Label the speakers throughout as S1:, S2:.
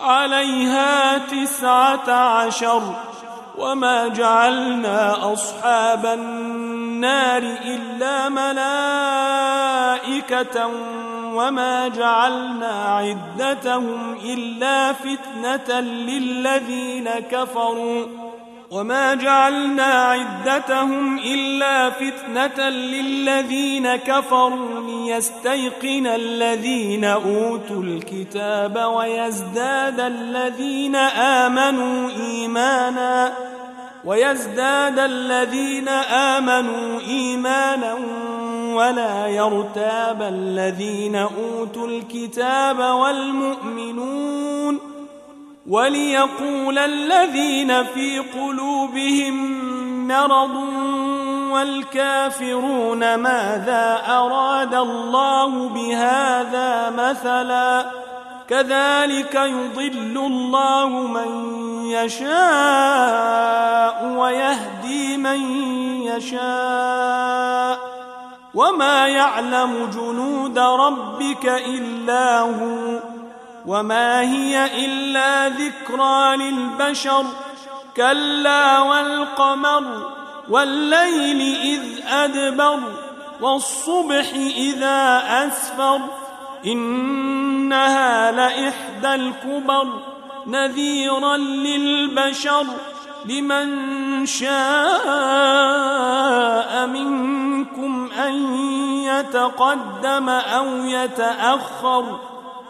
S1: عليها تسعة عشر وما جعلنا أصحاب النار إلا ملائكة وما جعلنا عدتهم إلا فتنة للذين كفروا وما جعلنا عدتهم إلا فتنة للذين كفروا ليستيقن الذين أوتوا الكتاب ويزداد الذين آمنوا إيمانا ويزداد الذين آمنوا إيمانا ولا يرتاب الذين أوتوا الكتاب والمؤمنون ۖ وليقول الذين في قلوبهم مرض والكافرون ماذا اراد الله بهذا مثلا كذلك يضل الله من يشاء ويهدي من يشاء وما يعلم جنود ربك الا هو وما هي إلا ذكرى للبشر كلا والقمر والليل إذ أدبر والصبح إذا أسفر إنها لإحدى الكبر نذيرا للبشر لمن شاء منكم أن يتقدم أو يتأخر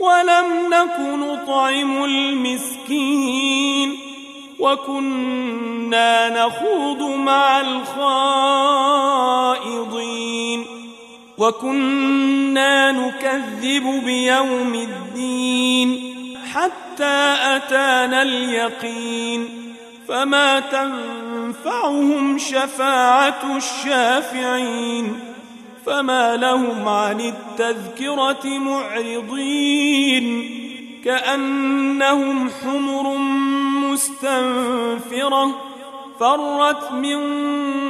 S1: ولم نك نطعم المسكين وكنا نخوض مع الخائضين وكنا نكذب بيوم الدين حتى أتانا اليقين فما تنفعهم شفاعة الشافعين فما لهم عن التذكرة معرضين كأنهم حمر مستنفرة فرت من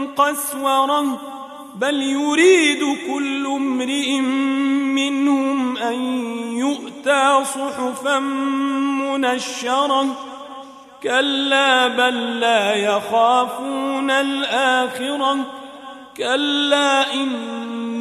S1: قسورة بل يريد كل امرئ منهم أن يؤتى صحفا منشرة كلا بل لا يخافون الآخرة كلا إن